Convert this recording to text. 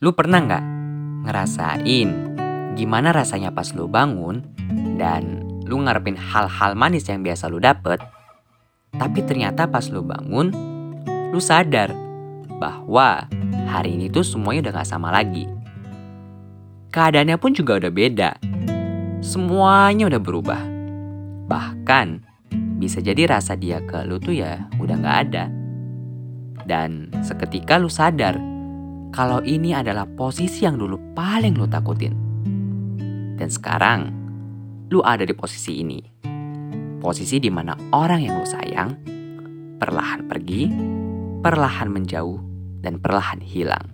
Lu pernah nggak ngerasain gimana rasanya pas lu bangun dan lu ngarepin hal-hal manis yang biasa lu dapet, tapi ternyata pas lu bangun, lu sadar bahwa hari ini tuh semuanya udah gak sama lagi. Keadaannya pun juga udah beda. Semuanya udah berubah. Bahkan bisa jadi rasa dia ke lu tuh ya udah gak ada. Dan seketika lu sadar kalau ini adalah posisi yang dulu paling lu takutin. Dan sekarang, lu ada di posisi ini. Posisi di mana orang yang lu sayang perlahan pergi, perlahan menjauh, dan perlahan hilang.